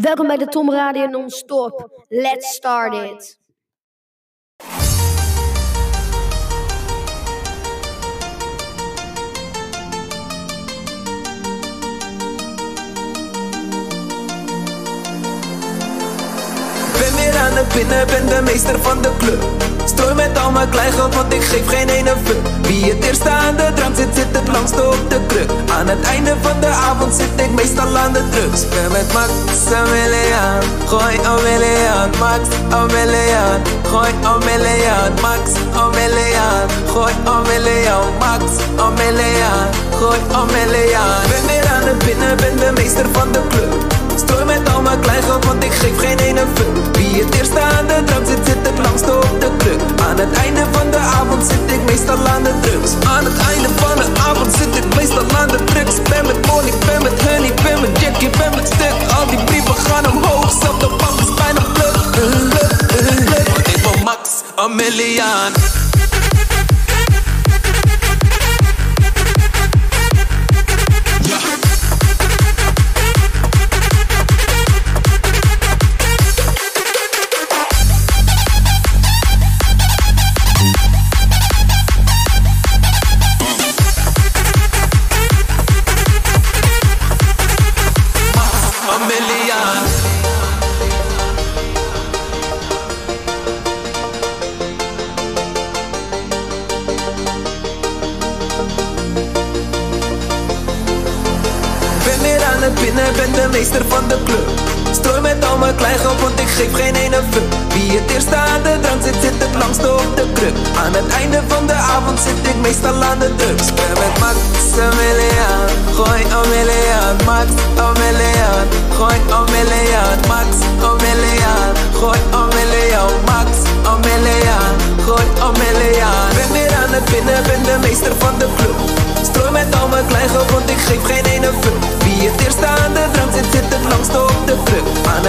Welkom bij de Tom Radio Non-Stop. Let's start it. Ben het binnen, ben de meester van de club. Strooi met al mijn kleingeld, want ik geef geen ene fuck. Wie het eerste aan de drank zit, zit het langste op de kruk. Aan het einde van de avond zit ik meestal aan de drugs. Ben met Max Ameliaan, gooi Ameliaan. Max Ameliaan, gooi Ameliaan. Max Ameliaan, gooi Ameliaan. Max Ameliaan, gooi Ameliaan. Ben weer aan het binnen, ben de meester van de club. Strooi met al mijn kleingeld, want ik geef geen ene fuck. Wie het eerste aan de drank zit, zit het langste op de kruk. Aan het einde van de avond zit ik meestal aan de drugs. Aan het einde van de avond zit ik meestal aan de drugs. Ben met Molly, ben met Honey, ben met Jackie, ben met Stuk. Al die brieven gaan omhoog, zelf de bank is bijna pluk. Want ik ben Max, een million.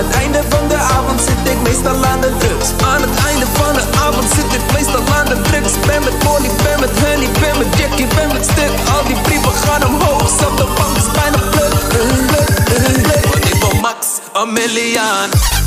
Het einde van de avond zit ik meestal aan de drugs. Aan het einde van de avond zit ik meestal aan de drugs. Ben met Molly, ben met Honey, ben met Jackie, ben met Stuk. Al die brieven gaan omhoog, zelf de bank is bijna pluk. Want ik ben Max, een.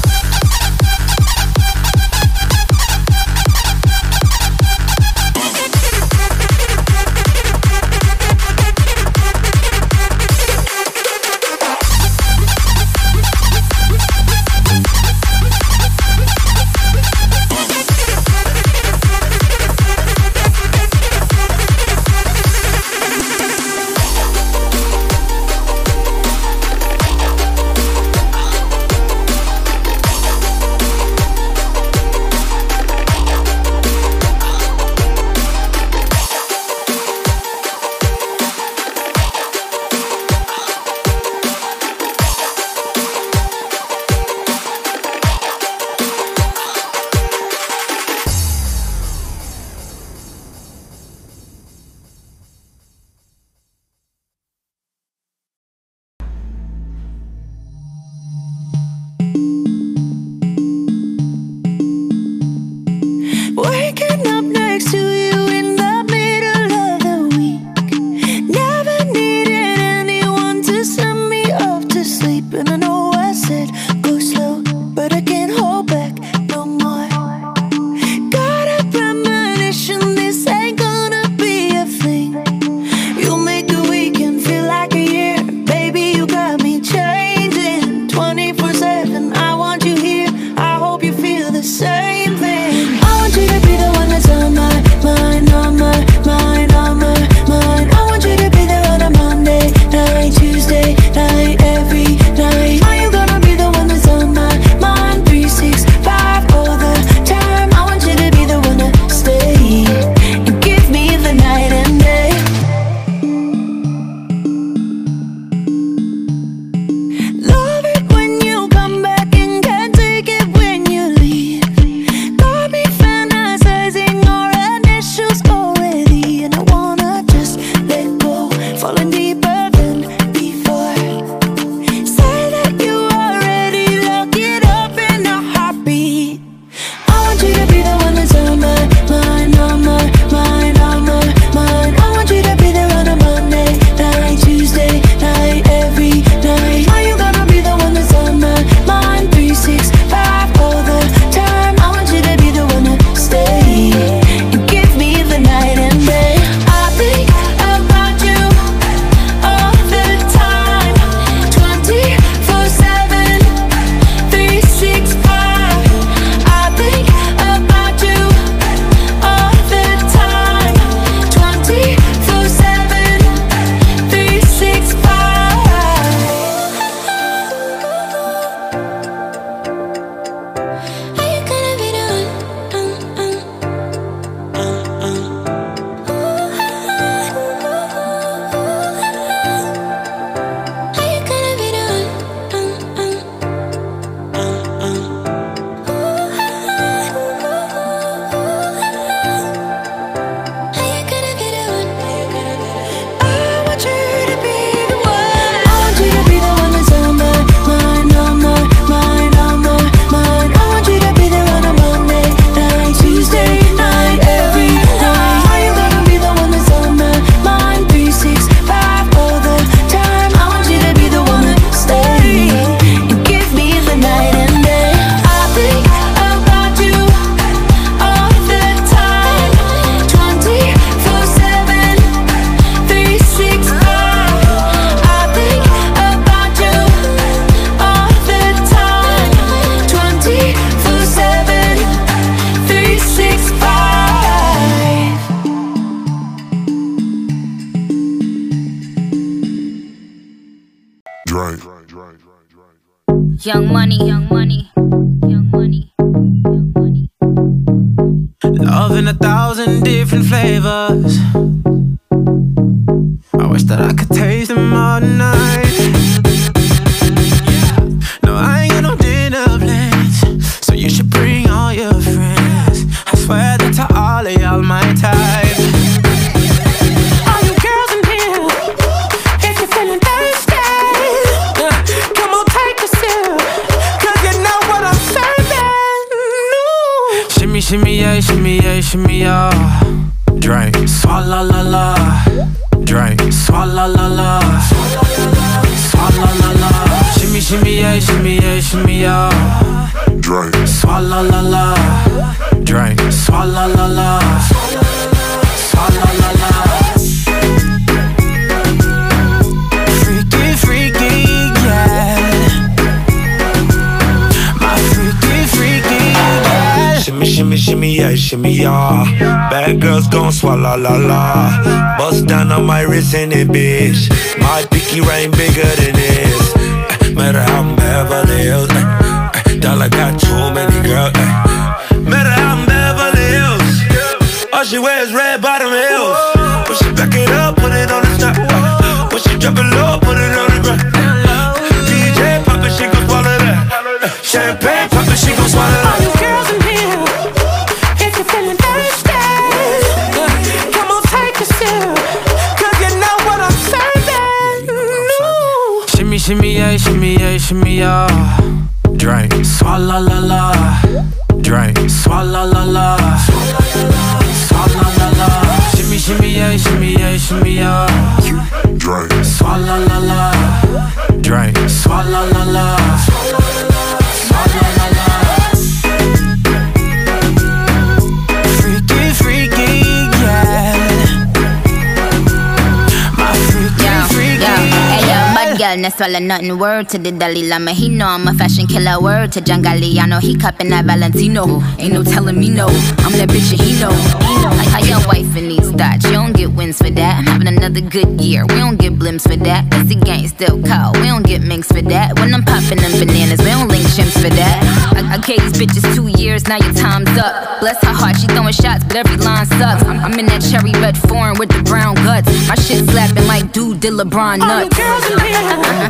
swallow nothing. Word to the Dalai Lama, he know I'm a fashion killer. Word to John Galliano, he cupping that Valentino. Ain't no telling me no, I'm that bitch and he know. I got your wife in these thoughts, you don't get wins for that. I'm having another good year, we don't get blimps for that. That's the gang still call, we don't get minks for that. When I'm popping them bananas, we don't link chimps for that. I, I gave these bitches two years, now your time's up. Bless her heart, she throwing shots, but every line sucks. I'm, I'm in that cherry red foreign with the brown guts. My shit slapping like dude did LeBron nuts. All the girls in here.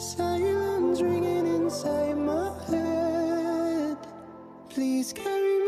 Silence ringing inside my head. Please carry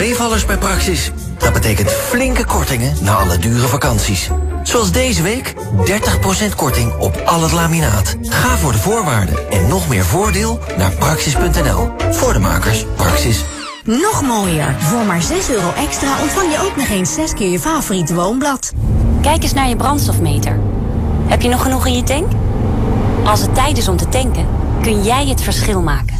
meevallers bij Praxis. Dat betekent flinke kortingen na alle dure vakanties. Zoals deze week 30% korting op al het laminaat. Ga voor de voorwaarden en nog meer voordeel naar praxis.nl. Voor de makers, Praxis. Nog mooier. Voor maar 6 euro extra ontvang je ook nog eens 6 keer je favoriete woonblad. Kijk eens naar je brandstofmeter. Heb je nog genoeg in je tank? Als het tijd is om te tanken, kun jij het verschil maken.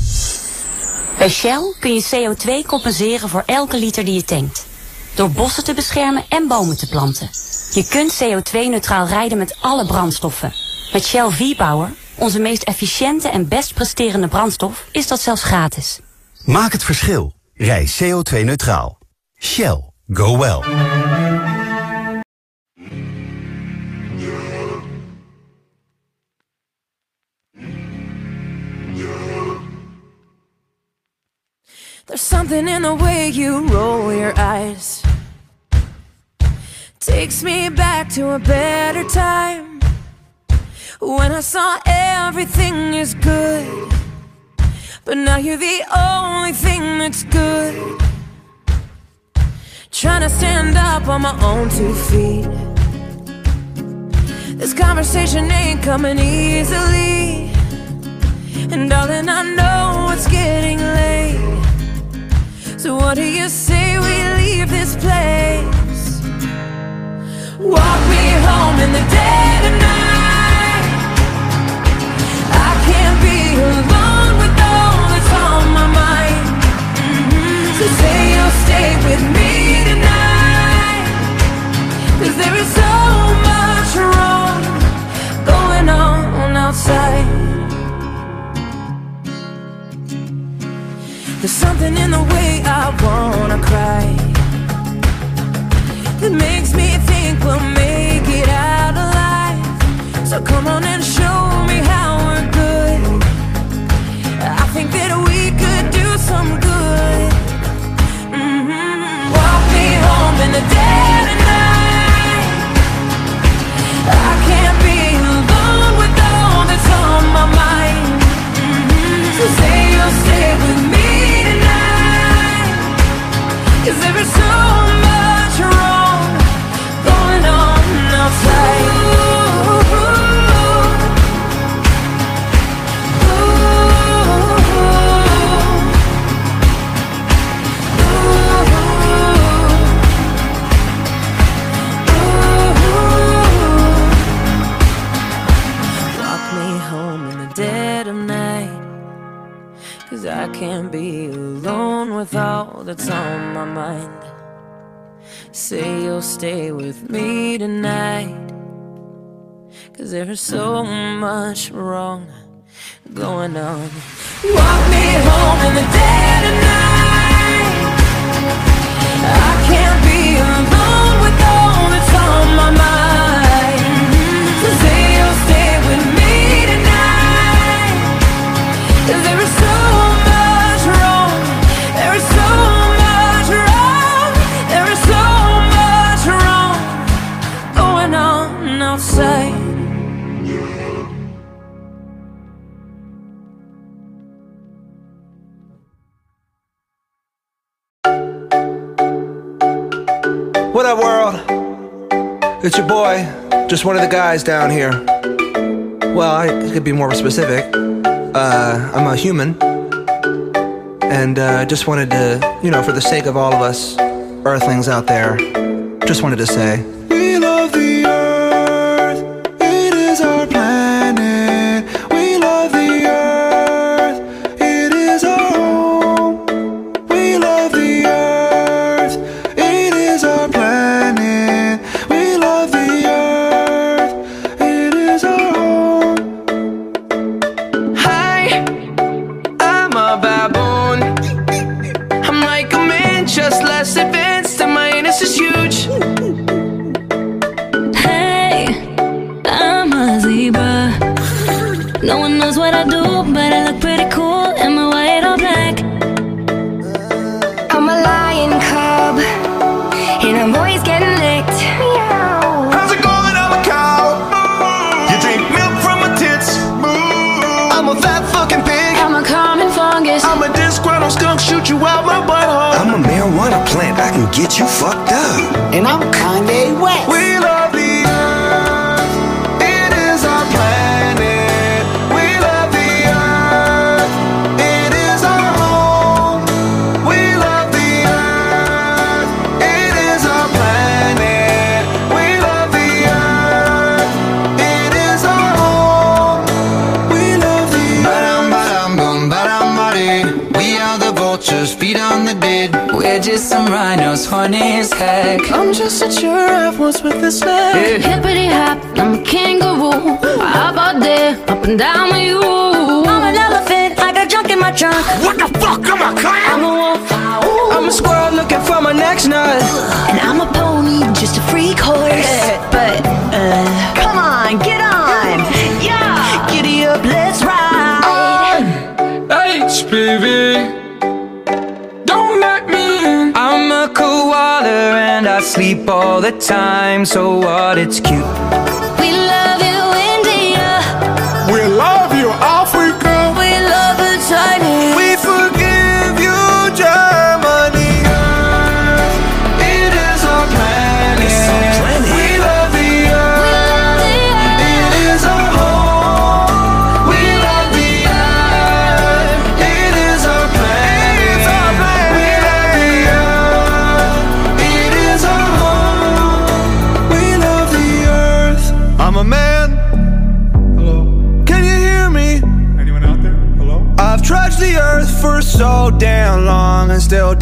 Bij Shell kun je CO2 compenseren voor elke liter die je tankt. Door bossen te beschermen en bomen te planten. Je kunt CO2-neutraal rijden met alle brandstoffen. Met Shell V-Power, onze meest efficiënte en best presterende brandstof, is dat zelfs gratis. Maak het verschil. Rij CO2-neutraal. Shell. Go well. There's something in the way you roll your eyes. Takes me back to a better time. When I saw everything is good. But now you're the only thing that's good. Trying to stand up on my own two feet. This conversation ain't coming easily. And darling, I know it's getting late. So what do you say we leave this place? Walk me home in the dead of night. I can't be alone with all that's on my mind. Mhm. So say you'll stay with me There's something in the way I wanna cry that makes me think we'll make it out alive. So come on there's so much wrong going on. Walk me home in the dead just one of the guys down here. Well, I could be more specific. Uh, I'm a human. And uh, just wanted to, you know, for the sake of all of us earthlings out there, just wanted to say. We love the get you fucked up. And I'm Kanye West. We're just some rhinos, horny as heck. I'm just a giraffe, what's with the snack? Hippity hop, I'm a kangaroo. How about there, up and down with you? I'm an elephant, I got junk in my trunk. What the fuck I'm I I'm a wolf. I'm a squirrel looking for my next nut. And I'm a pony, just a freak horse. but, uh, come on, get on. Yeah, giddy up, let's ride. HPV. And I sleep all the time. So what? It's cute.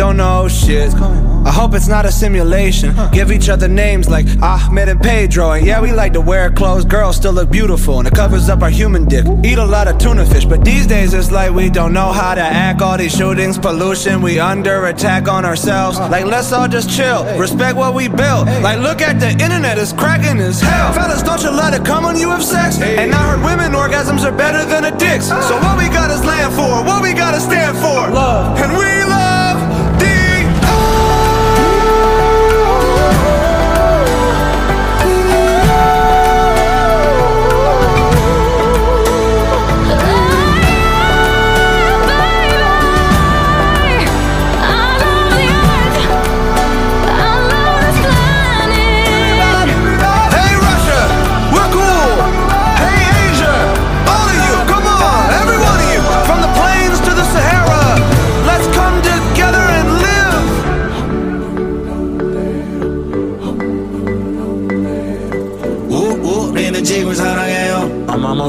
Don't know shit. I hope it's not a simulation. Give each other names like Ahmed and Pedro. And yeah, we like to wear clothes. Girls still look beautiful and it covers up our human dick. Eat a lot of tuna fish, but these days it's like we don't know how to act. All these shootings, pollution, we under attack on ourselves. Like, let's all just chill. Respect what we built. Like, look at the internet, it's cracking as hell. Fellas, don't you let it come when you have sex. And I heard women orgasms are better than a dick's. Ah. So what we got is land for, what we gotta stand for. Love. And we love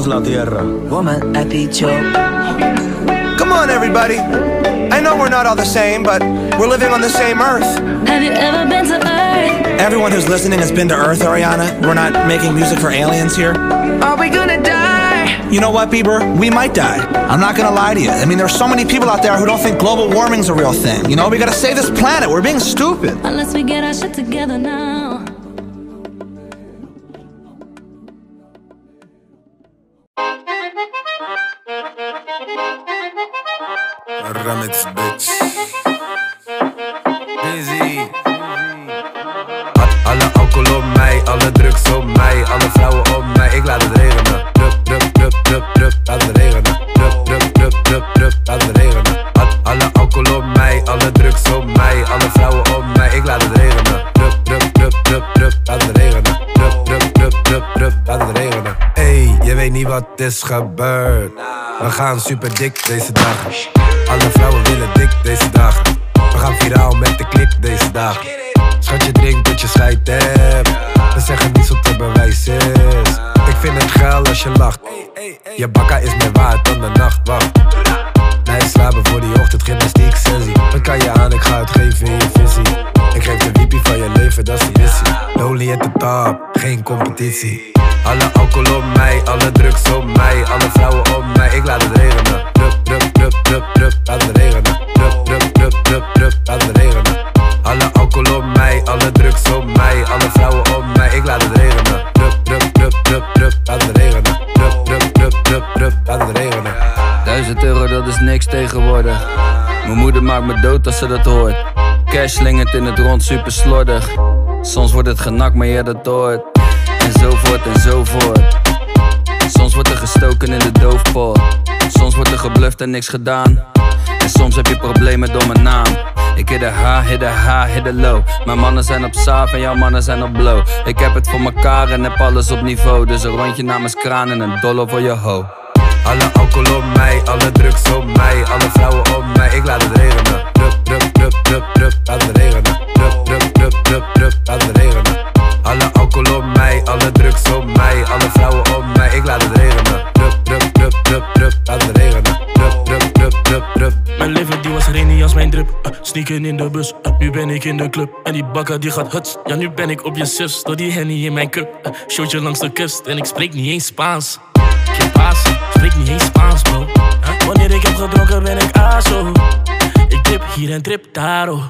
sarangueo. Amamos la tierra. Woman at the choke. Come on, everybody. I know we're not all the same, but we're living on the same Earth. Have you ever been to Earth? Everyone who's listening has been to Earth, Ariana. We're not making music for aliens here. Are we gonna die? You know what, Bieber? We might die. I'm not gonna lie to you. I mean, there's so many people out there who don't think global warming's a real thing. You know, we gotta save this planet. We're being stupid. Unless we get our shit together now. Remix, bitch. Busy. Alle alcohol op mij, alle drugs op mij, alle vrouwen op mij. Ik laat het regenen. Drup, drup, drup, drup, drup, laat het regenen. Drup, drup, drup, drup, drup, laat het regenen. Al- Alle alcohol op mij, alle drugs op mij, alle vrouwen op mij. Ik laat het regenen. Drup, drup, drup, drup, drup, laat het regenen. Drup, drup, drup, drup, drup, laat het regenen. Ey, je weet niet wat is gebeurd. We gaan super dik deze dag. Alle vrouwen willen dik deze dag. We gaan viraal met de klik deze dag. Schat je drinkt dat je scheid hebt. We zeggen niets wat te bewijs is. Ik vind het geil als je lacht. Je bakka is meer waard dan de nachtwacht. Nee, slapen voor die ochtend, gymnastiek sensie. Wat kan je aan, ik ga het geven in je visie. Ik geef de wiepie van je leven, dat is de missie. Lonely at the top, geen competitie. Alle alcohol op mij, alle drugs op mij, alle vrouwen op mij. Ik laat het regenen. Drup, drup, drup, drup, drup, laat het regenen. Drup, drup, drup, drup, laat het regenen. Alle alcohol op mij, alle drugs op mij, alle vrouwen op mij. Ik laat het regenen. Drup, drup, drup, drup, drup, laat het regenen. Drup, drup, drup, drup, drup, laat het regenen. Duizend euro, dat is niks tegenwoordig. Mijn moeder maakt me dood als ze dat hoort. Cash slingert in het rond, super slordig. Soms wordt het genakt, maar jij dat hoort. En zo voort en zo voort. Soms wordt er gestoken in de doofpot. Soms wordt er gebluft en niks gedaan. En soms heb je problemen door mijn naam. Ik hit de high, hit de high, hit de low. Mijn mannen zijn op saaf en jouw mannen zijn op blow. Ik heb het voor mekaar en heb alles op niveau. Dus een rondje namens kraan en een dollar voor je ho. Alle alcohol op mij, alle drugs op mij, alle vrouwen op mij. Ik laat het regenen. Drup, drup, drup, drup, drup, laat het regenen. Drup, drup, drup, drup, drup, laat het regenen. Alle alcohol op mij, alle drugs op mij, alle vrouwen op mij. Ik laat het regenen. Drup, drup, drup, drup, drup, laat het regenen. Drup, drup, drup, drup, drup. Mijn leven die was rainy als mijn drip. Uh, sneaken in de bus, uh, nu ben ik in de club. En die bakker die gaat huts. Ja, nu ben ik op je zus. Door die henny in mijn cup. Uh, showtje langs de kust en ik spreek niet eens Spaans. Geen paas, spreek niet eens Spaans, bro. Wanneer ik heb gedronken ben ik aso. Ik drip hier en drip daar, oh.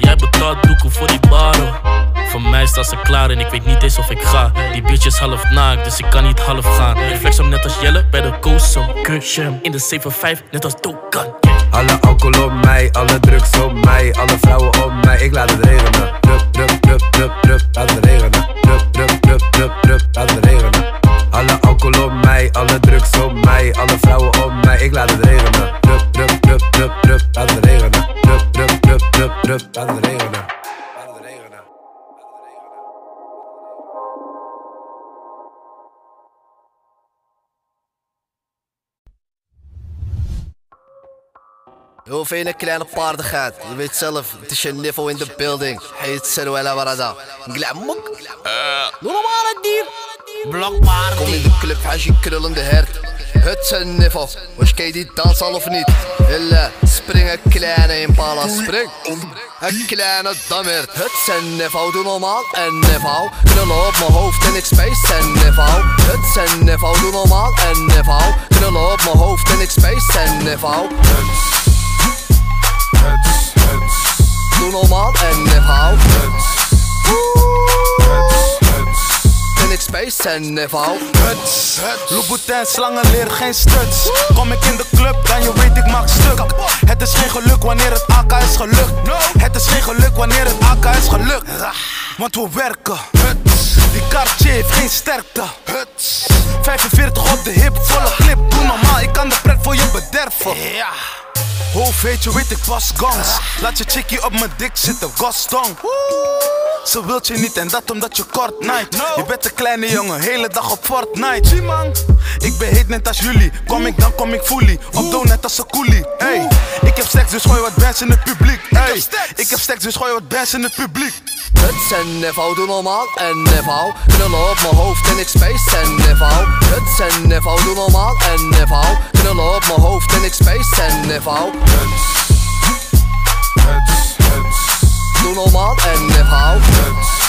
Jij betaalt doekoe voor die baro. Voor mij staat ze klaar en ik weet niet eens of ik ga. Die bitch is half naakt, dus ik kan niet half gaan. Ik flex hem net als Jelle bij de Koosum. Kusje in de 7-5, net als Dokan. Alle alcohol op mij, alle drugs op mij, alle vrouwen op mij. Ik laat het regenen. Drup, drup, drup, drup, drup, laat het regenen. Drup, drup, drup, drup, drup, laat het regenen. Alle alcohol op mij, alle drugs op mij, alle vrouwen op mij. Ik laat het regenen. Drup, drup, drup, drup, drup, laat het regenen. Drup, drup, drup, drup, drup, laat het regenen. Hoeveel een kleine paardigheid. Je weet zelf, het is je niveau in de building. Heet Seruela Barada. Glamok. Eh. Doe normaal het dier. Blok paardig. Kom in de club, als je krullende hert. Het zijn niveau. Was je die dansen of niet? Hille, spring een kleine impala. Spring. Een kleine dammer. Het zijn niveau. Doe normaal en niveau. Krullen op mijn hoofd en ik space en niveau. Het zijn niveau. Doe normaal en niveau. Krullen op mijn hoofd en ik space en niveau. Doe normaal en niveau. En ik space en niveau. Huts, Louboutin, slangen leer geen stuts. Kom ik in de club, dan je weet ik maak stuk. Het is geen geluk wanneer het AK is gelukt. Het is geen geluk wanneer het AK is gelukt. Want we werken. Die Cartier heeft geen sterkte. 45 op de hip, volle clip. Doe normaal, ik kan de pret voor je bederven. Ja. Hoofd weet je, weet ik pas gangs. Laat je chickie op mijn dik zitten, gastong. Ze wilt je niet en dat omdat je kort night. Je bent een kleine jongen, hele dag op Fortnite. Zie man, ik ben heet net als jullie. Kom ik dan kom ik fully. Op doe net als een coolie. Hey, ik heb seks dus gooi wat bands in het publiek. Hey, ik heb seks dus gooi wat bands in het publiek. Het is een niveau, doe normaal en niveau. Knullen op mijn hoofd en ik space en. Het is een niveau, doe normaal en niveau. Knullen op mijn hoofd en ik space en niveau. Doe normaal en ik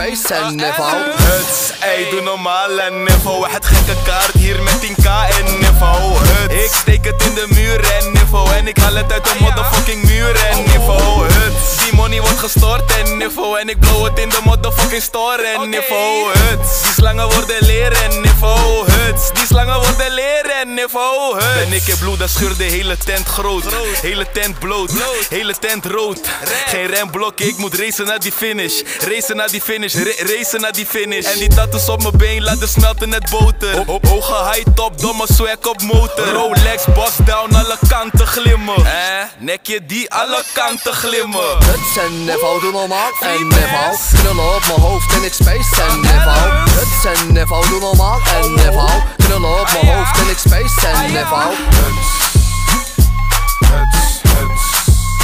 space en niveau. Huts, ey, doe normaal en niveau. Het gekke kaart hier met 10k en niveau. Huts, ik steek het in de muur en niveau. En ik haal het uit de motherfucking muur en niveau. Huts, die money wordt gestort en niveau. En ik blow het in de motherfucking store en niveau. Huts, die slangen worden leren en niveau. Huts, die slangen worden leren en niveau. Huts, ben ik in bloed, dan scheur de hele tent groot. Hele tent bloot, hele tent rood. Geen remblokje, ik moet racen naar die finish. Racen naar die finish, ra- racen naar die finish. En die tattoos op mijn been laten smelten net boter. Ho- hoge high top, domme swag op motor. Rolex, boss down, alle kanten glimmen. Eh, nekje die alle kanten glimmen. Het is een niveau, doe normaal en niveau. Knullen op mijn hoofd en ik space en niveau. Het is een niveau, doe normaal en niveau. Knullen op mijn hoofd en ik space en niveau.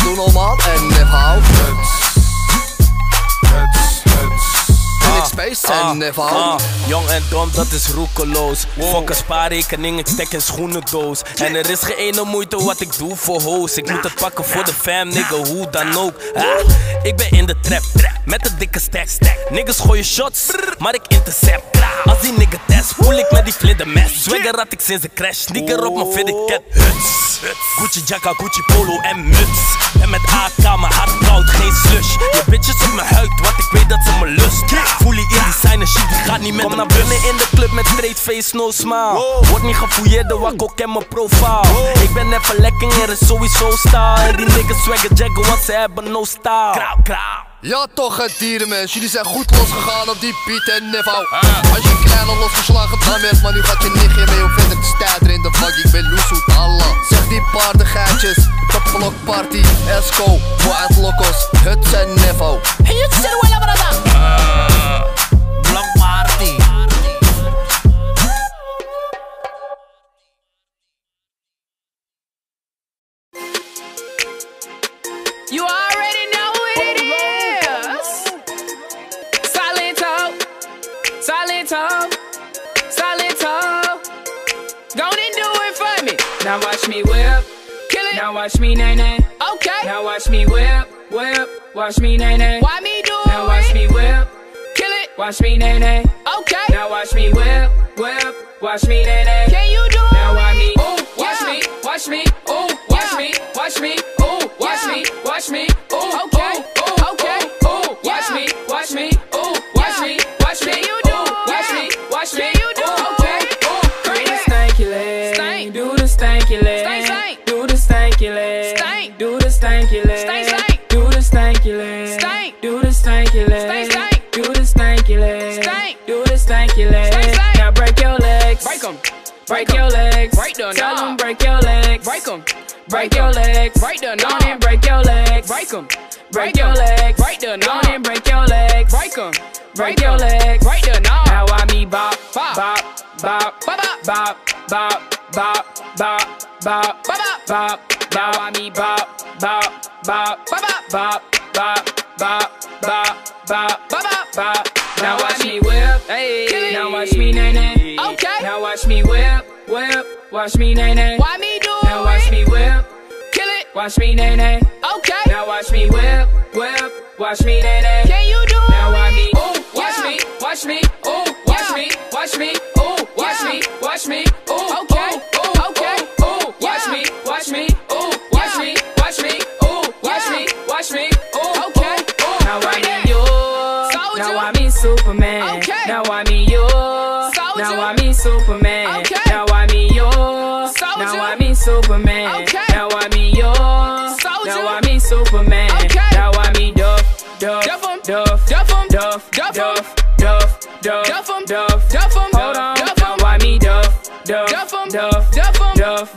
Doe normaal en. En space en niveau. Ah, jong en dom, dat is roekeloos. Fuck een spaarrekening, ik stek een schoenendoos. En er is geen ene moeite wat ik doe voor hoes. Ik moet het pakken voor de fam, nigga, hoe dan ook. Ah, ik ben in de trap, met een dikke stack. Niggas gooien shots, maar ik intercept. Als die nigga test, voel ik met die vlinder mes. Swagger had ik sinds de crash, sneaker op mijn fitted cat. Huts, Gucci jacka, Gucci polo en muts. En met AK, mijn hart koud, geen slush. Je bitches op mijn huid, want ik weet dat ze me lust. Fully in designer shit, die gaat niet met Kom naar binnen in de club met straight face, no smile. Word niet gefouilleerd, de wakko ken mijn profile. Ik ben even lekker, er is sowieso style. En die niggas swagger jaggen, want ze hebben no style. Krauw, krauw. Ja toch het dierenmens, jullie zijn goed losgegaan op die Piet en Nevo. Als je klein al losgeslagen dan werd, maar nu gaat je nichtje mee om verder te stuiteren in de vak. Ik ben Loesoet Allah Zeg die paardengeitjes, de party, Esco, Moed Locos, het zijn Nevo. Het zijn wel brada Blok party You Now watch me whip. Kill it. Now watch me nae nae. Okay. Now watch me whip, whip. Watch me nae nae. Why me do Now it? watch me whip. Kill it. Watch me nae nae. Okay. Now watch me whip, whip. Watch me nae nae. Can you do Now it? watch me. Ooh, watch Yeah. me, watch me. Ooh, watch Yeah. me, watch me. The stanky leg. Stank, stank. Now break your legs. Break 'em. Break your legs. Break the Tell them break your legs. Break 'em. Break your legs. Break the Go on and break your legs. Break 'em. Break Break your legs. Break the Go on and break your legs. Break 'em. Break your legs. Break the knob. Now I me bop, Bop. bop, bop, Bop, bop, bop, bop, bop, bop, Bop, bop. bop. Now I me bop, bop, bop, Bop, bop. bop, bop, bop, bop, bop, Bop, bop. Now watch me whip. Hey. Now watch me nae nae. Okay. Now watch me whip, whip. Watch me nae nae. Why me do Now watch me whip. Kill it. Watch me nae nae. Okay. Now watch me whip, whip. Watch me nae nae. Can you do it? Now watch me, ooh, watch Yeah. me, watch me, ooh, watch Yeah. me, watch me, ooh, watch Yeah. me, watch me, Now I mean you, Soldier. now I mean Superman. Okay. Now I mean you, Soldier. now I mean Superman. Okay. Now I mean you, Soldier. now I mean Superman. Okay. Now I mean Duff, Duff, Duff 'em. Duff, Duff 'em. Duff, Duff. Duff, Duff, Duff, Duff 'em. Duff, Duff 'em. Hold on, Duff now me Duff, Duff, Duff. Duff, Duff. Duff, Duff. Duff,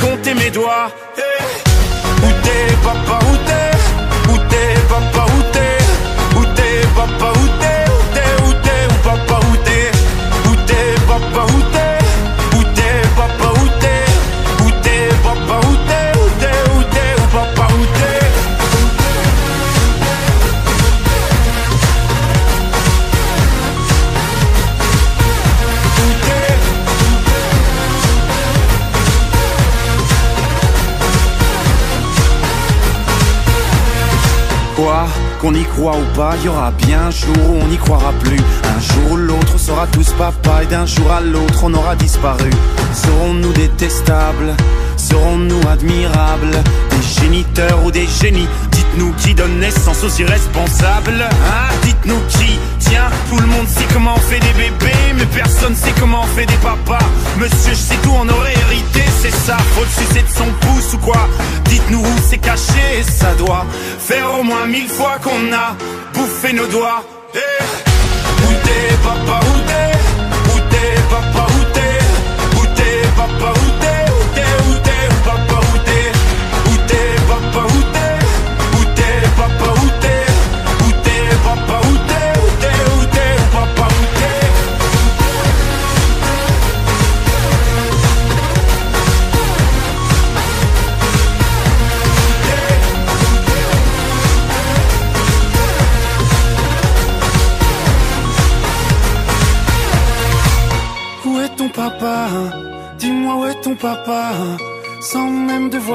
compté mes doigts. Hey. Où t'es papa, où t'es? Où t'es papa, où t'es? Où t'es papa, où t'es? Où t'es, où t'es, où papa, où t'es? Où t'es papa, où Qu'on y croit ou pas, y aura bien un jour où on n'y croira plus. Un jour ou l'autre, on sera tous papa et d'un jour à l'autre, on aura disparu. Serons-nous détestables? Serons-nous admirables? Des géniteurs ou des génies? Dites Dites-nous qui donne naissance aux irresponsables Hein? Dites-nous qui Tiens, tout le monde sait comment on fait des bébés Mais personne sait comment on fait des papas. Monsieur, je sais tout, on aurait hérité, c'est ça Faut le sucer de son pouce ou quoi? Dites-nous où c'est caché, ça doit Faire au moins mille fois qu'on a bouffé nos doigts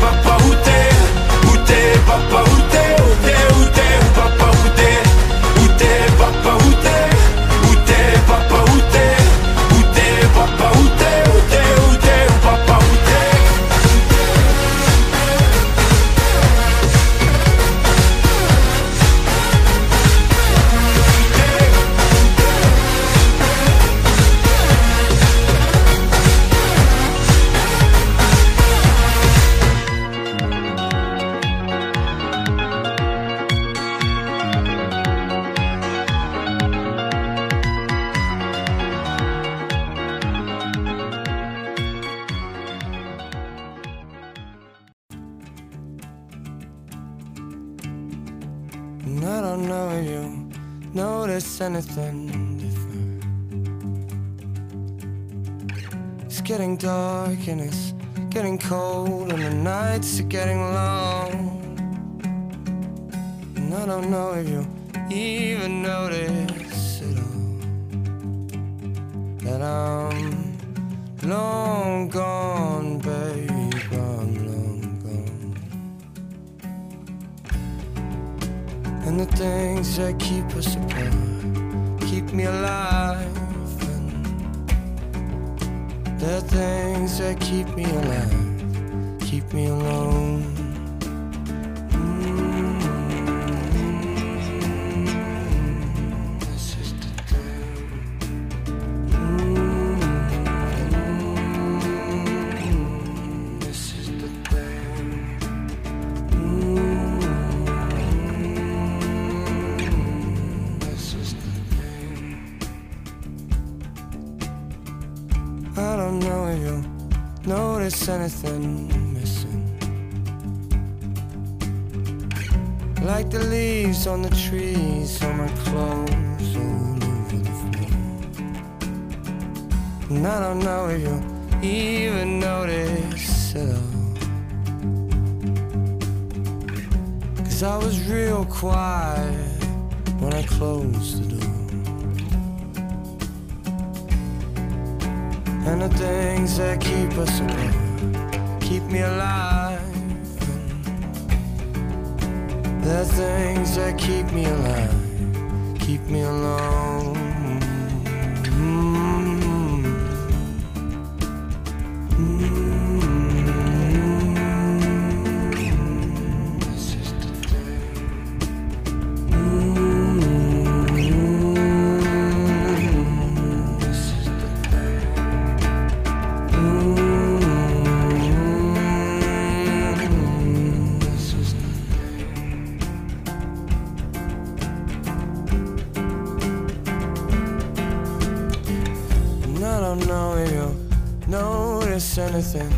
papa, où t'es? Où t'es papa, où And I don't know if you'll even notice at all. Cause I was real quiet when I closed the door. And the things that keep us apart keep me alive. The things that keep me alive keep me alone. Notice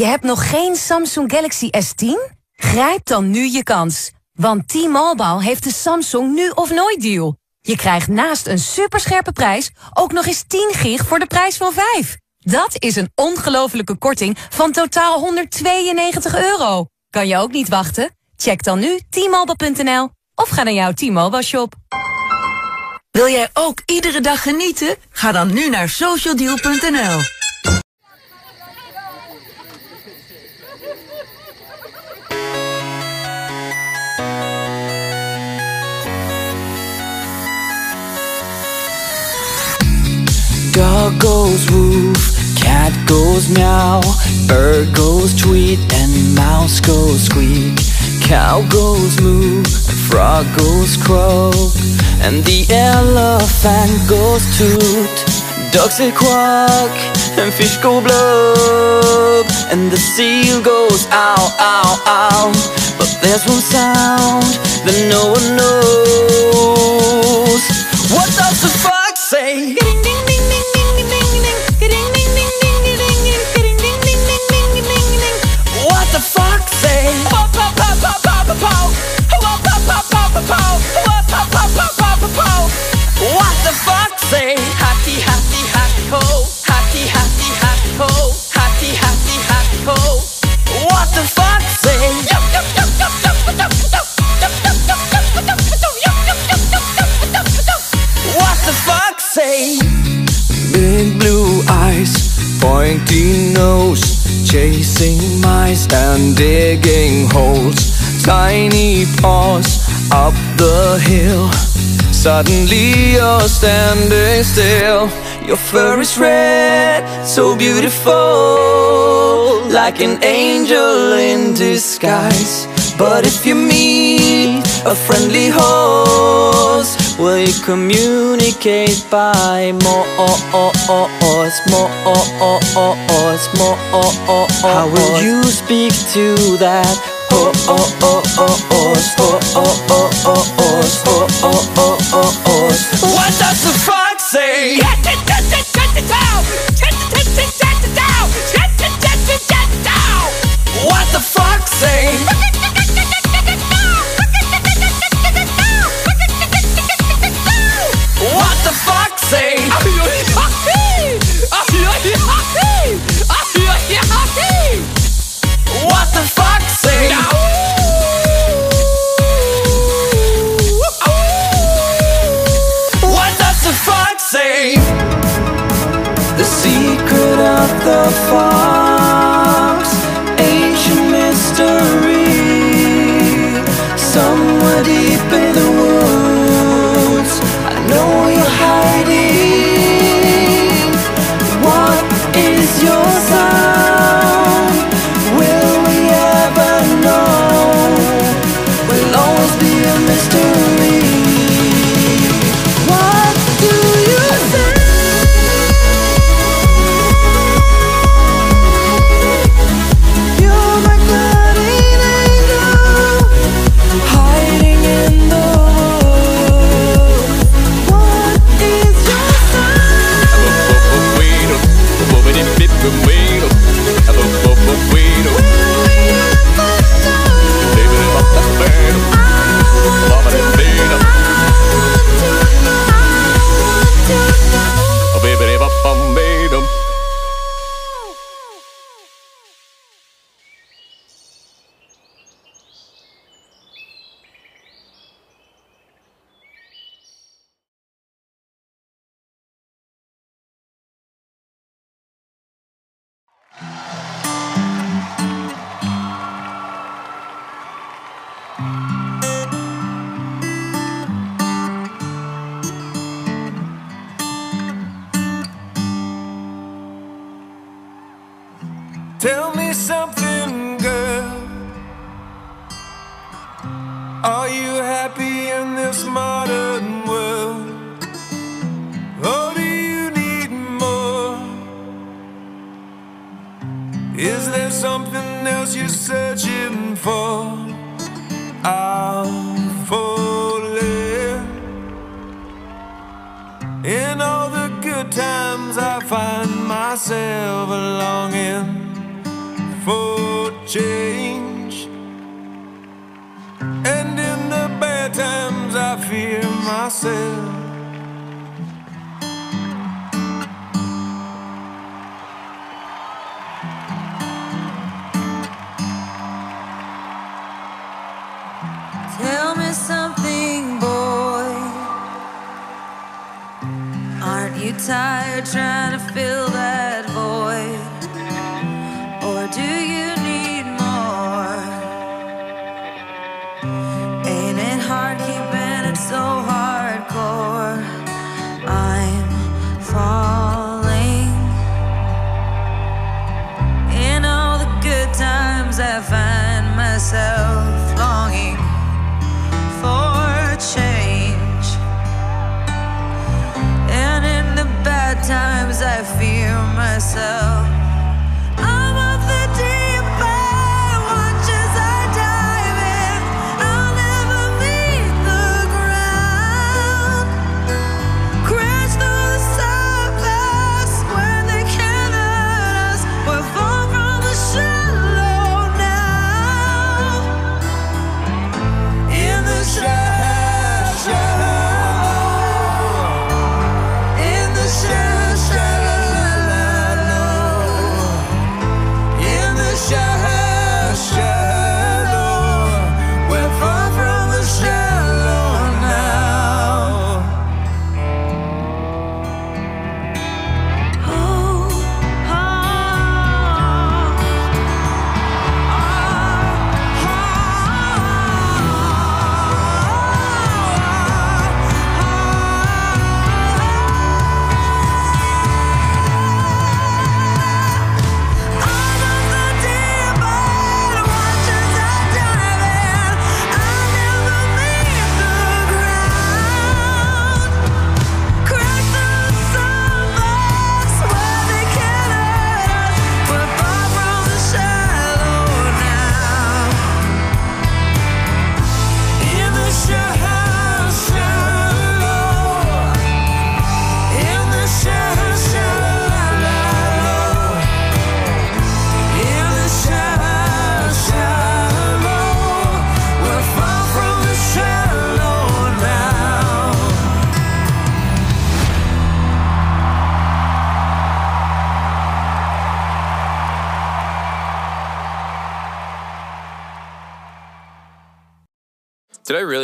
Je hebt nog geen Samsung Galaxy S10? Grijp dan nu je kans. Want T-Mobile heeft de Samsung nu of nooit deal. Je krijgt naast een superscherpe prijs ook nog eens 10 gig voor de prijs van 5. Dat is een ongelofelijke korting van totaal 192 euro. Kan je ook niet wachten? Check dan nu t-mobile.nl of ga naar jouw T-Mobile shop. Wil jij ook iedere dag genieten? Ga dan nu naar socialdeal.nl. Dog goes woof, cat goes meow, bird goes tweet, and mouse goes squeak. Cow goes moo, frog goes croak, and the elephant goes toot. Ducks say quack, and fish go blub, and the seal goes ow, ow, ow. But there's one sound that no one knows. What does the fox say? What chasing mice and digging holes. Tiny paws up the hill. Suddenly you're standing still. Your fur is red, so beautiful, like an angel in disguise. But if you meet a friendly horse, will you communicate by more, more, more? How will you speak to that? Oh, oh, oh, oh, oh,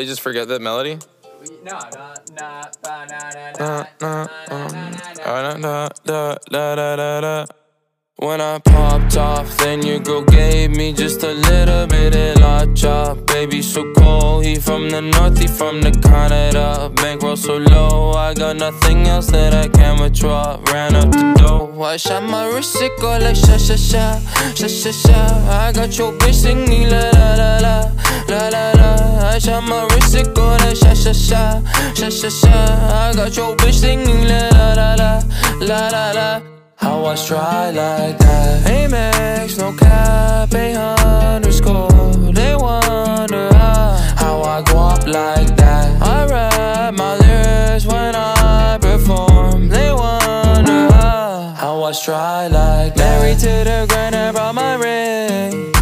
I really just forget that melody? When I popped off, then your girl gave me just a little bit of la chop. Baby, so cold. He from the north, he from the Canada. Bankroll so low, I got nothing else that I can withdraw. Ran up the dough. I shot my wrist, it go like sha sha sha, sha sha sha. I got your bitch singing la la la la, la la la. I shot my wrist, it go like sha sha sha, sha sha sha. I got your bitch singing la la la la, la la la. How I try like that? Amex, no cap, a underscore. They wonder how, I go up like that. I rap my lyrics when I perform. They wonder how, I try like that. Married to the grind, I brought my ring.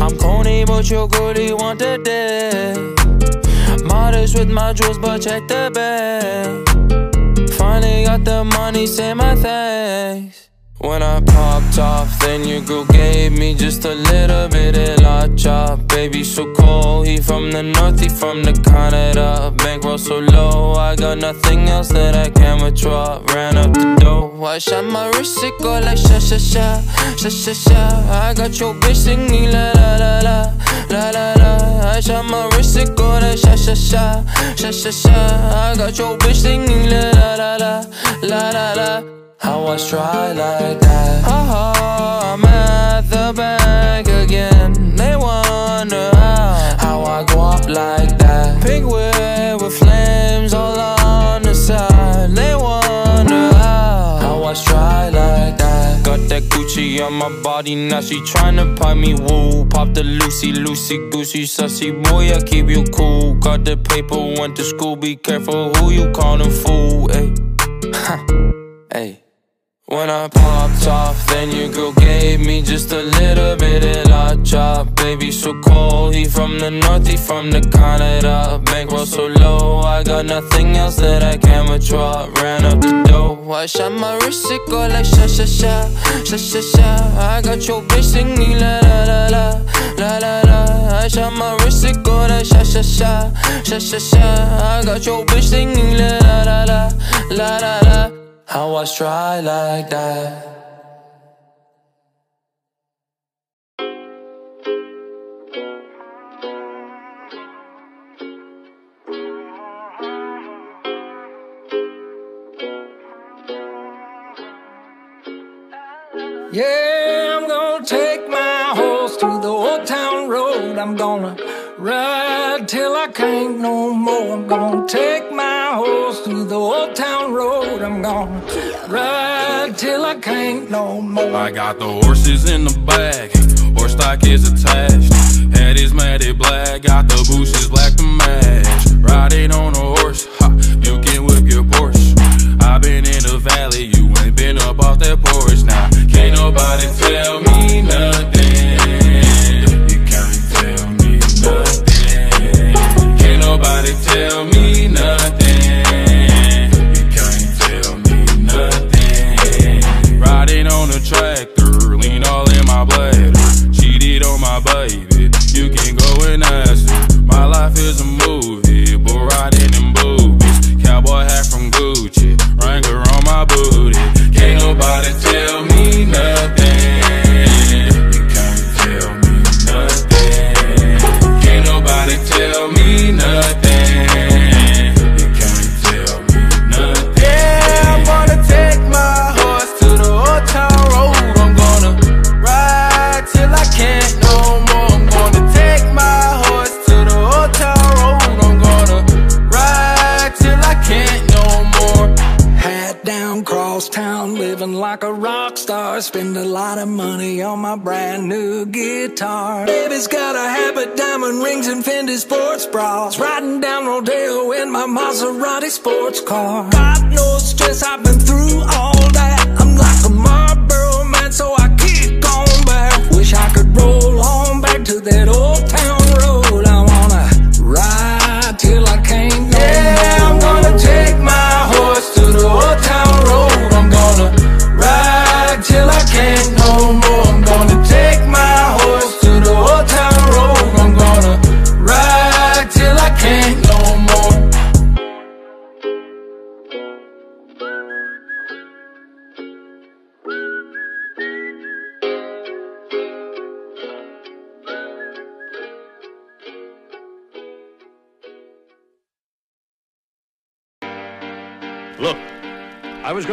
I'm corny, but your goodie want the dick. Modest with my jewels, but check the bag. Finally got the money, say my thanks. When I popped off, then your girl gave me just a little bit of la chop. Baby, so cold. He from the north, he from the Canada. Bankroll so low, I got nothing else that I can withdraw. Ran up the dough. I shot my wrist, it go like sha sha sha, sha sha sha. I got your bitch singing la la la la, la la la. I shot my wrist, it go like sha sha sha, sha sha sha. I got your bitch singing la la la la, la la la. How I try like that? Haha, I'm at the back again. They wonder how, how I go up like that. Pink whip with flames all on the side. They wonder how, how I stride like that. Got that Gucci on my body, now she tryna pipe me woo. Pop the Lucy, Lucy, Goosey, sussy boy, I keep you cool. Got the paper, went to school, be careful who you callin' fool. Ayy, ayy. When I popped off, then your girl gave me just a little bit of la chop. Baby, so cold, he from the north, he from the Canada. Bankroll so low, I got nothing else that I can withdraw. Ran up the dough, I shot my wrist, it go like sha sha sha, sha sha sha. I got your bitch singing la la la la, la la la. I shot my wrist, it go like sha sha sha, sha sha sha. I got your bitch singing la la la la, la la la. How I stride like that. Yeah, I'm gonna take my horse to the old town road. I'm gonna ride till I can't no more. I'm gonna take my the old town road. I'm gonna ride till I can't no more. I got the horses in the back, horse stock is attached. Head is matted black, got the bushes black to match. Riding on a horse, ha, you can whip your Porsche. i been in the valley, you ain't been up off that porch now. Can't nobody tell me nothing. You can't tell me nothing. Can't nobody tell me nothing. On a tractor, lean all in my bladder. Cheated on my baby, you can go and ask her. My life is a movie, but riding in boobies. Cowboy star. Spend a lot of money on my brand new guitar. Baby's got a habit, diamond rings, and Fendi sports bras. Riding down Rodeo in my Maserati sports car. Got no stress, I've been through all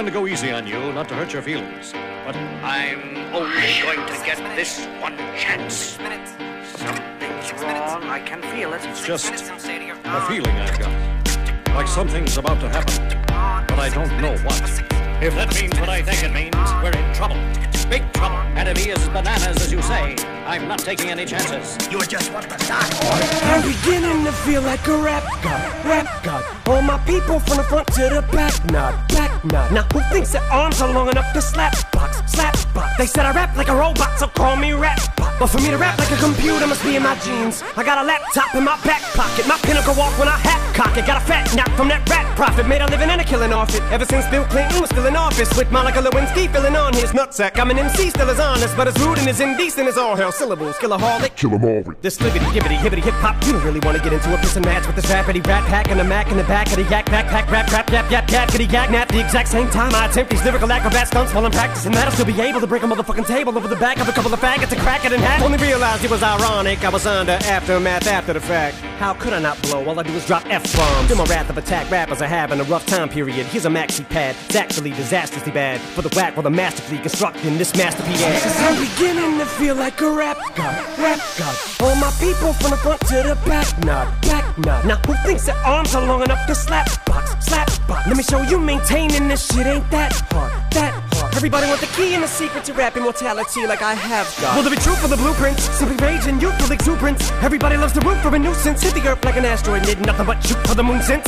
to go easy on you, not to hurt your feelings. But I'm only going to get this one chance. Something's wrong. I can feel it. It's just a feeling I've got. Like something's about to happen. But I don't know what. If that means what I think it means, we're in trouble. Big trouble. And if he is bananas, as you say, I'm not taking any chances. You're just what the doc I'm beginning to feel like a rap god, rap god. All my people from the front to the back, nod, back nod. Now who thinks their arms are long enough to slap box, slap box? They said I rap like a robot, so call me rap bot. But for me to rap like a computer must be in my genes. I got a laptop in my back pocket, my pinnacle walk when I hat cock it. Got a fat knock from that rap profit, made a living and a killing off it. Ever since Bill Clinton was still in office, with Monica Lewinsky filling on his nutsack. I'm an MC, still as honest, but as rude and as indecent as all hell. Syllables, killaholic. Kill 'em all. This libbity, gibbity, hibbity, hip hop. You don't really want to get into a piss and match with this rappity rat pack and a mac in the back of the yak backpack rap rap yap yap yap kitty yak nap. The exact same time I attempt these lyrical acrobat stunts while I'm practicing that, I'll still be able to break 'em a motherfucking table over the back of a couple of faggots and crack it in half. Only realized it was ironic. I was under aftermath after the fact. How could I not blow? All I do is drop F bombs. In my wrath of attack, rappers are having a rough time period. Here's a maxi pad. It's actually disastrously bad. For the whack, while the masterfully constructing this masterpiece. Cause I'm beginning to feel like a rap god, rap god. All my people from the front to the back, nod, back nod. Now who thinks their arms are long enough to slap box, slap box? Let me show you maintaining this shit ain't that hard, that hard. Everybody want the key and the secret to rap immortality like I have got. Will there be truth for the blueprints? Simply rage and youthful exuberance. Everybody loves to root for a nuisance. Hit the earth like an asteroid, did nothing but shoot for the moon since.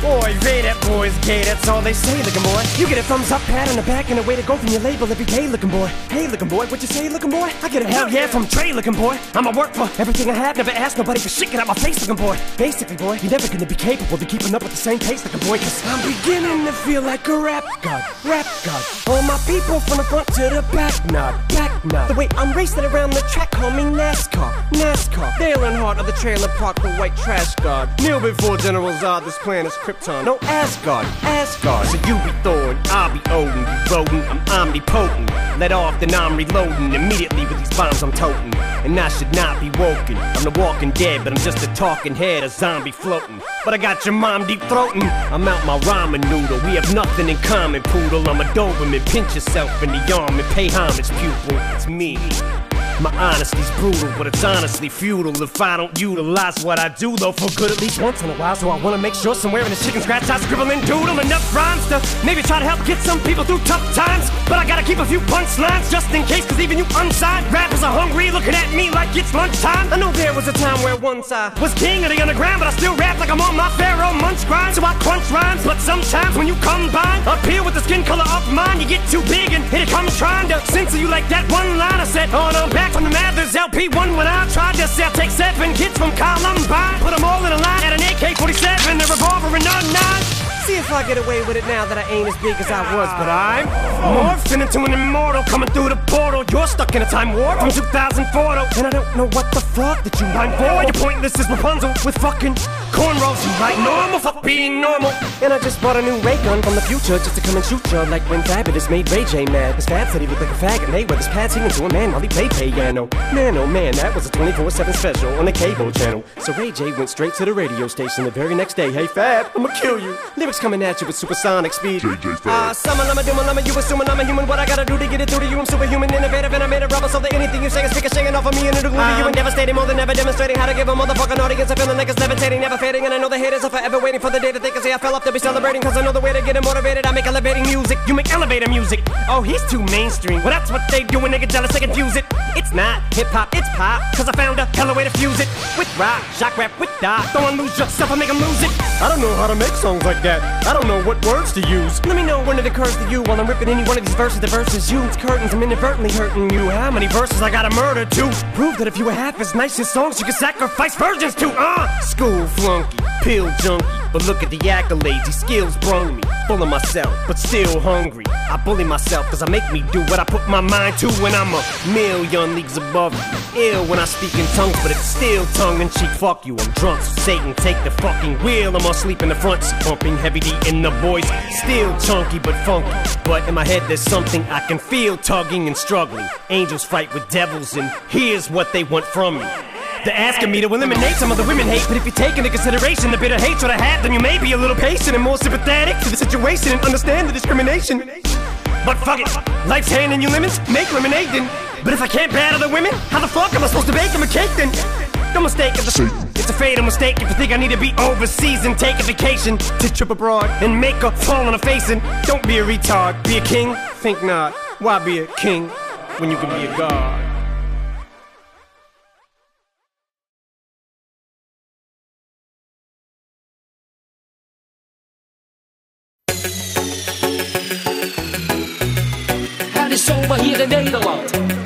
Boy, they that boy's gay, that's all they say, looking boy. You get a thumbs up, pat on the back, and a way to go from your label you gay, looking boy. Hey, looking boy, what you say, looking boy? I get a hell yeah from Trey, looking boy. I'ma work for everything I have, never ask nobody for shit, get out my face, looking boy. Basically, boy, you're never gonna be capable of keeping up with the same pace, looking boy, cause I'm beginning to feel like a rap god, rap god. All my people from the front to the back, nod, back nod. The way I'm racing around the track, call me NASCAR, NASCAR. Dale Earnhardt of the trailer park, the white trash god. Kneel before General Zod, this planet's Krypton. No Asgard, Asgard. So you be Thor and I'll be Odin. You rodent, I'm omnipotent. Let off, then I'm reloading immediately with these bombs I'm toting. And I should not be woken. I'm the walking dead, but I'm just a talking head, a zombie floating. But I got your mom deep throating. I'm out my ramen noodle. We have nothing in common, poodle. I'm a Doberman. Pinch yourself in the arm and pay homage, pupil. It's me. My honesty's brutal, but it's honestly futile if I don't utilize what I do, though, for good at least once in a while. So I wanna make sure somewhere in the chicken scratch I scribble and doodle enough rhymes to maybe try to help get some people through tough times. But I gotta keep a few punchlines just in case, cause even you unsigned rappers are hungry, looking at me like it's lunchtime. I know there was a time where once I was king of the underground, but I still rap like I'm on my Pharoahe Monch grind. So I crunch rhymes, but sometimes when you combine up here with the skin color of mine, you get too big and it comes trying to censor you like that one line I said. Oh, no, back from the Mathers LP1 when I tried to sell. Take seven kids from Columbine, put them all in a line at an AK-47, a revolver and a nine. See if I get away with it now that I ain't as big as I was, but I'm morphing into an immortal coming through the portal. You're stuck in a time warp from 2004, though, and I don't know what the fuck that you rhyme for. You're pointless as Rapunzel with fucking cornrows. You like normal, fuck being normal. And I just bought a new ray gun from the future just to come and shoot you like when Fabolous made Ray J mad. His Fab said he looked like a faggot. Mayweather's pad singing to a man while he played piano. Man, oh man, that was a 24/7 special on the cable channel. So Ray J went straight to the radio station the very next day. Hey Fab, I'ma kill you. Lyrics coming at you with supersonic speed. Ah, summon, I'm a doom, I'm a you assuming I'm a human. What I gotta do to get it through to you? I'm superhuman, innovative, and I made a rubber so that anything you say is ricocheting off of me and it'll glue to you and devastating more than ever, demonstrating how to give a motherfucking audience a feeling like it's levitating, never fading. And I know the haters are forever waiting for the day that they can say I fell off to be celebrating. Cause I know the way to get them motivated. I make elevating music, you make elevator music. Oh, he's too mainstream. Well, that's what they do when they get jealous, they confuse it. It's not hip hop, it's pop. Cause I found a hella way to fuse it with rock, shock rap, with dot. Don't lose yourself, I make them lose it. I don't know how to make songs like that. I don't know what words to use. Let me know when it occurs to you while I'm ripping any one of these verses. The verses you, it's curtains. I'm inadvertently hurting you. How many verses I gotta murder to prove that if you were half as nice as songs, you could sacrifice virgins to? Uh, school flunky, pill junkie. But look at the accolades, these skills brung me. Full of myself, but still hungry. I bully myself cause I make me do what I put my mind to when I'm a million leagues above you. Ill when I speak in tongues, but it's still tongue in cheek. Fuck you, I'm drunk, so Satan take the fucking wheel. I'm asleep in the front seat, pumping heavy D in the voice, Still chunky but funky. But in my head there's something I can feel tugging and struggling. Angels fight with devils, and here's what they want from me. They're asking me to eliminate some of the women hate, but if you take into consideration the bitter hatred I have, then you may be a little patient and more sympathetic to the situation and understand the discrimination. But fuck it, life's handing you lemons, make lemonade then. But if I can't battle the women, how the fuck am I supposed to bake them a cake then? No mistake the it's a fatal mistake if you think I need to be overseas and take a vacation to trip abroad and make a fall on a face and don't be a retard. Be a king? Think not. Why be a king when you can be a god? How is over here in Nederland?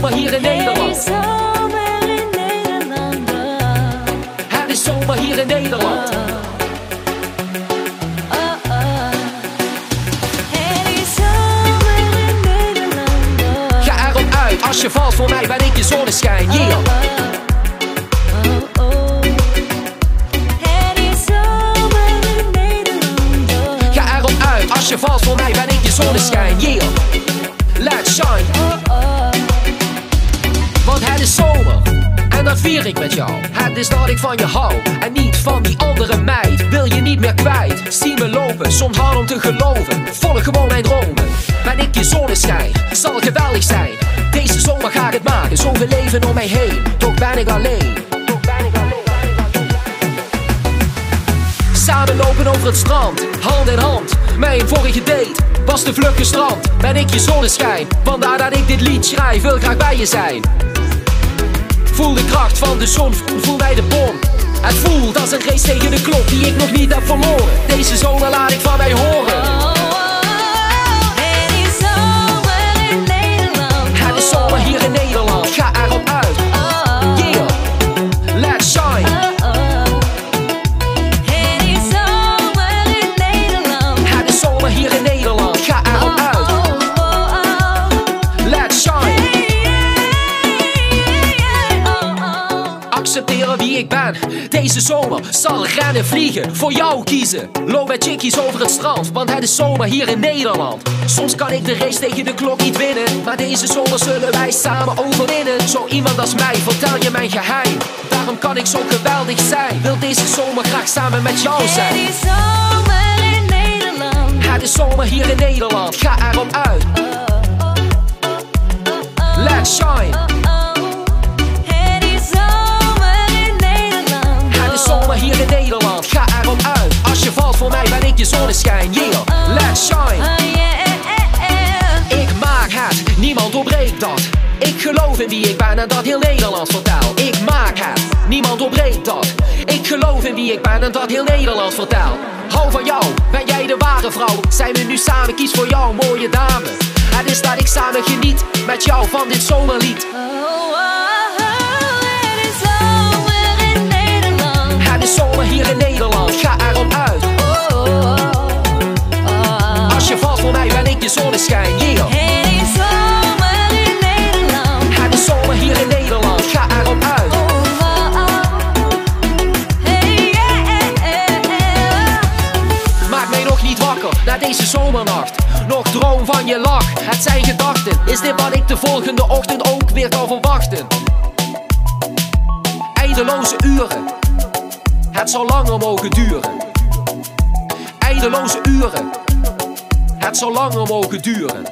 Zomer hier in Nederland. Het is zomer hier in Nederland. Ga erop uit, als je valt voor mij ben ik je zonneschijn. Yeah. Ga erop uit, als je valt voor mij ben ik je zonneschijn. Yeah. Let's shine. Vier ik met jou. Het is dat ik van je hou. En niet van die andere meid. Wil je niet meer kwijt. Zie me lopen, soms hard om te geloven. Volg gewoon mijn dromen. Ben ik je zonneschijn. Zal geweldig zijn. Deze zomer ga ik het maken. Zoveel leven om mij heen. Toch ben ik alleen. Samen lopen over het strand, hand in hand. Mijn vorige date was de vlugge strand. Ben ik je zonneschijn, vandaar dat ik dit lied schrijf. Wil graag bij je zijn. Voel de kracht van de zon, voel bij de bom. Het voelt als een race tegen de klok die ik nog niet heb verloren. Deze zomer laat ik van mij horen. Deze zomer zal rennen vliegen. Voor jou kiezen. Loop met chickies over het strand. Want het is zomer hier in Nederland. Soms kan ik de race tegen de klok niet winnen. Maar deze zomer zullen wij samen overwinnen. Zo iemand als mij, vertel je mijn geheim. Daarom kan ik zo geweldig zijn. Wil deze zomer graag samen met jou zijn. Het is zomer hier in Nederland. Ga erop uit. Let's shine. Hier in Nederland, ga erop uit. Als je valt voor mij ben ik je zonneschijn, yeah, let's shine. Ik maak het, niemand doorbreekt dat. Ik geloof in wie ik ben en dat heel Nederland vertel. Ik maak het, niemand doorbreekt dat. Ik geloof in wie ik ben en dat heel Nederland vertel. Hou van jou, ben jij de ware vrouw? Zijn we nu samen, kies voor jou, mooie dame. Het is dat ik samen geniet met jou van dit zomerlied. Het is zomer hier in Nederland, ga erop uit. Als je valt voor mij ben ik je zonneschijn, yeah. Het is zomer hier in Nederland, ga erop uit. Maak mij nog niet wakker na deze zomernacht. Nog droom van je lach, het zijn gedachten. Is dit wat ik de volgende ochtend ook weer kan verwachten? Eindeloze uren, het zal langer mogen duren. Eindeloze uren, het zal langer mogen duren.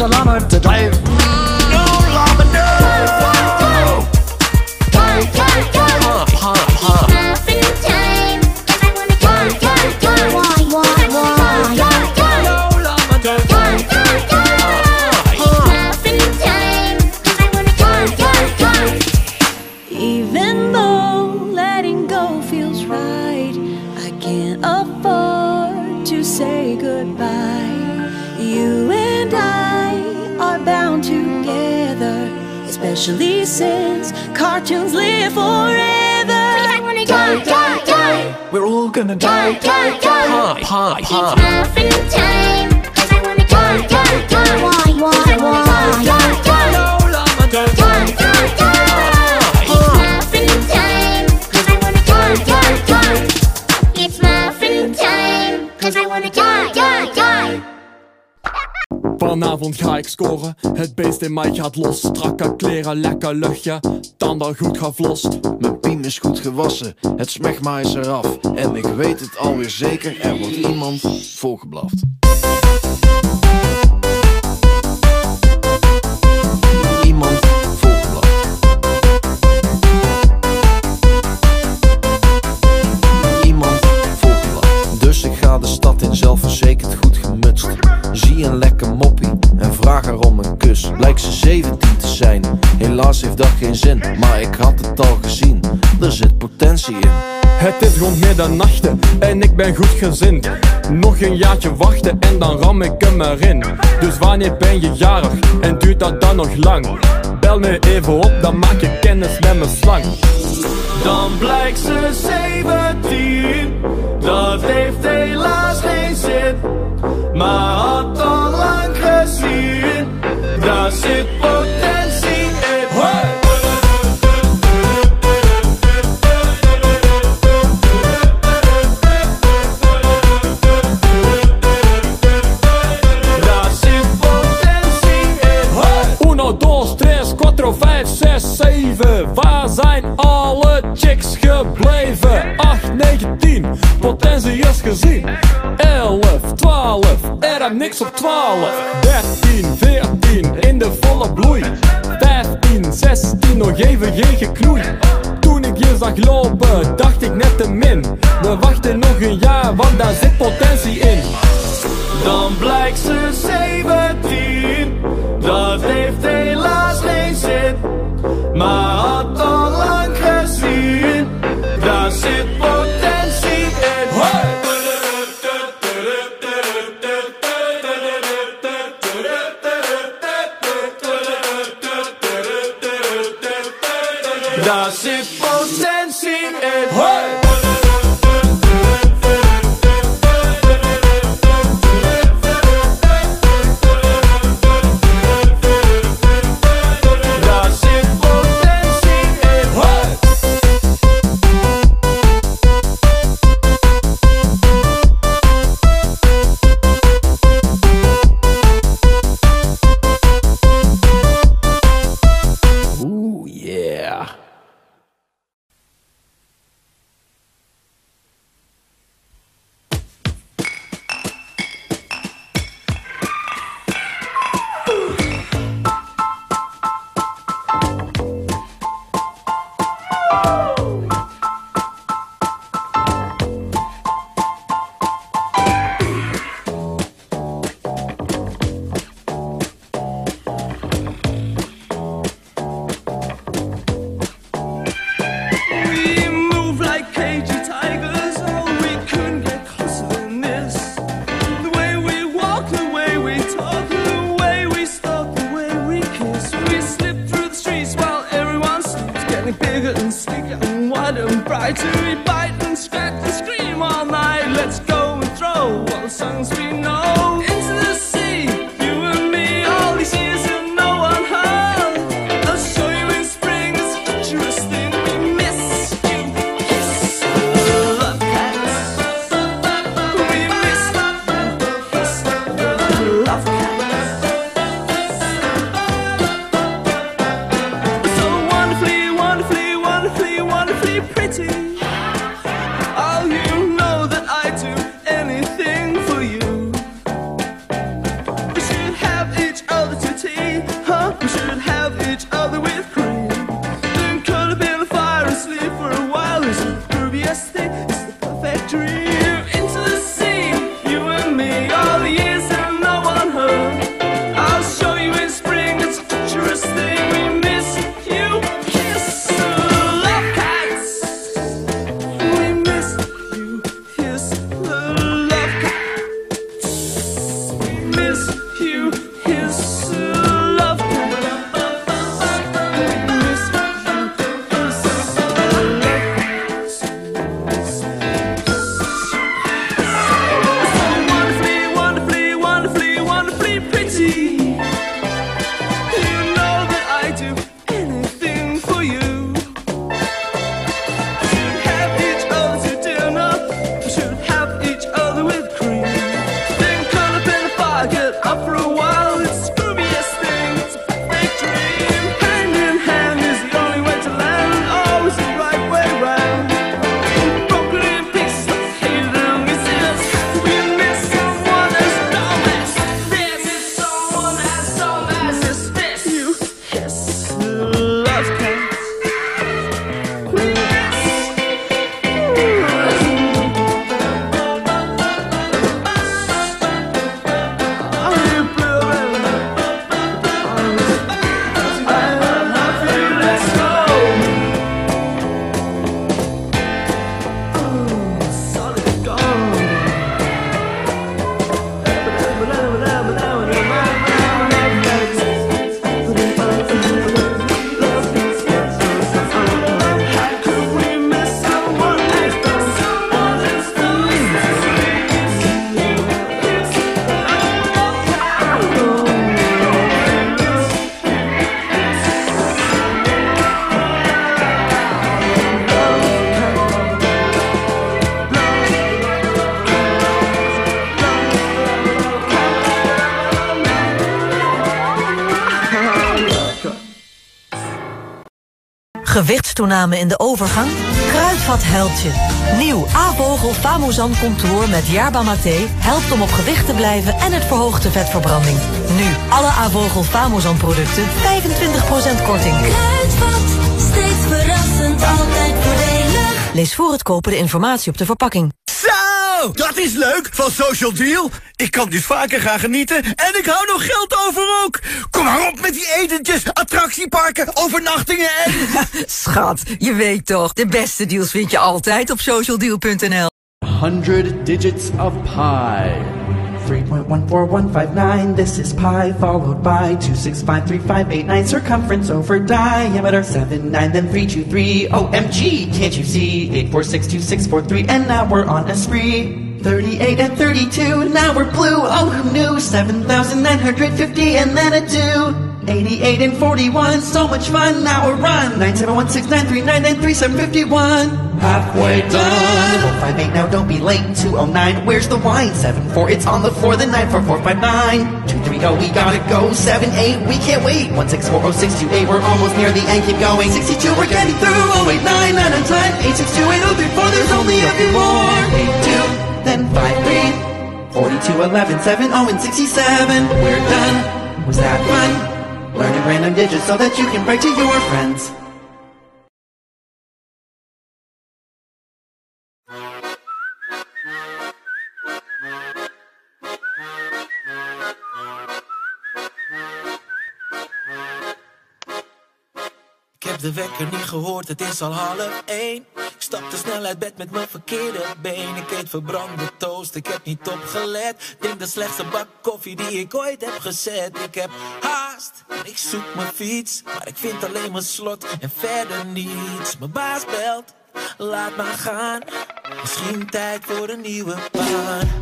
A llama to. Die. Hi, hi, It's hi. muffin time. 'cause I wanna die, die, die. Why, why, why? Die, die. Die, die, die. It's muffin time. 'cause I wanna die, die, die. It's muffin time. 'cause I wanna die, die, die. Vanavond ga ik scoren, het beest in mij gaat los. Strakke kleren, lekker luchtje, tanden goed gevlost. Mijn piem is goed gewassen, het smegma is eraf. En ik weet het alweer zeker, er wordt iemand volgeblaft. Kus. Blijkt ze 17 te zijn, helaas heeft dat geen zin. Maar ik had het al gezien, er zit potentie in. Het is rond middernachten en ik ben goed gezind. Nog een jaartje wachten en dan ram ik hem erin. Dus wanneer ben je jarig en duurt dat dan nog lang? Bel me even op, dan maak je kennis met mijn slang. Dan blijkt ze 17, dat heeft helaas geen zin. Maar had daar zit potentie in. Hey! Potentie in. Hey! Uno, dos, tres, quattro, vijf, zes, zeven. Waar zijn alle chicks gebleven? 8, 9, 10, potentie is gezien. 11, 12, er heb niks op 12. 13, 14, in de volle bloei. 15, 16, nog even geen geknoei. Toen ik je zag lopen, dacht ik net te min. We wachten nog een jaar, want daar zit potentie in. Dan blijkt ze 17, dat heeft helaas geen zin. Maar had al lang gezien, daar zit potentie Gewichtstoename in de overgang? Kruidvat helpt je. Nieuw A-vogel Famosan Contour met Yerba Mate helpt om op gewicht te blijven en het verhoogt de vetverbranding. Nu alle A-vogel Famosan producten 25% korting. Kruidvat, steeds verrassend, altijd voordelig. Lees voor het kopen de informatie op de verpakking. Zo, dat is leuk van Social Deal. Ik kan dus vaker gaan genieten en ik hou nog geld over ook. Kom maar op met die etentjes, attractieparken, overnachtingen en... Schat, je weet toch, de beste deals vind je altijd op socialdeal.nl. 100 digits of pi. 3.14159, this is pi, followed by 2653589, circumference over diameter 79, then 323, OMG, can't you see? 8462643, and now we're on a spree. 38 and 32, now we're blue, oh who knew? 7,950, and then a 2. 88 and 41, so much fun, now we're run. 97169393751. Halfway done. 458, now don't be late. 209, where's the wine? 74, it's on the floor. The 94459. 230, we gotta go. 78, we can't wait. 1640628, we're almost near the end. Keep going. 62, we're getting through. 089, 9 on time. 862, 8034, there's only a few more. 82, 5, 3, and 67. We're done. Was that fun? Learning random digits so that you can brag to your friends. Ik heb de wekker niet gehoord, het is al half 1. Stap te snel uit bed met mijn verkeerde been. Ik eet verbrande toast, ik heb niet opgelet. Denk de slechtste bak koffie die ik ooit heb gezet. Ik heb haast, ik zoek mijn fiets. Maar ik vind alleen mijn slot en verder niets. Mijn baas belt, laat maar gaan. Misschien tijd voor een nieuwe baan.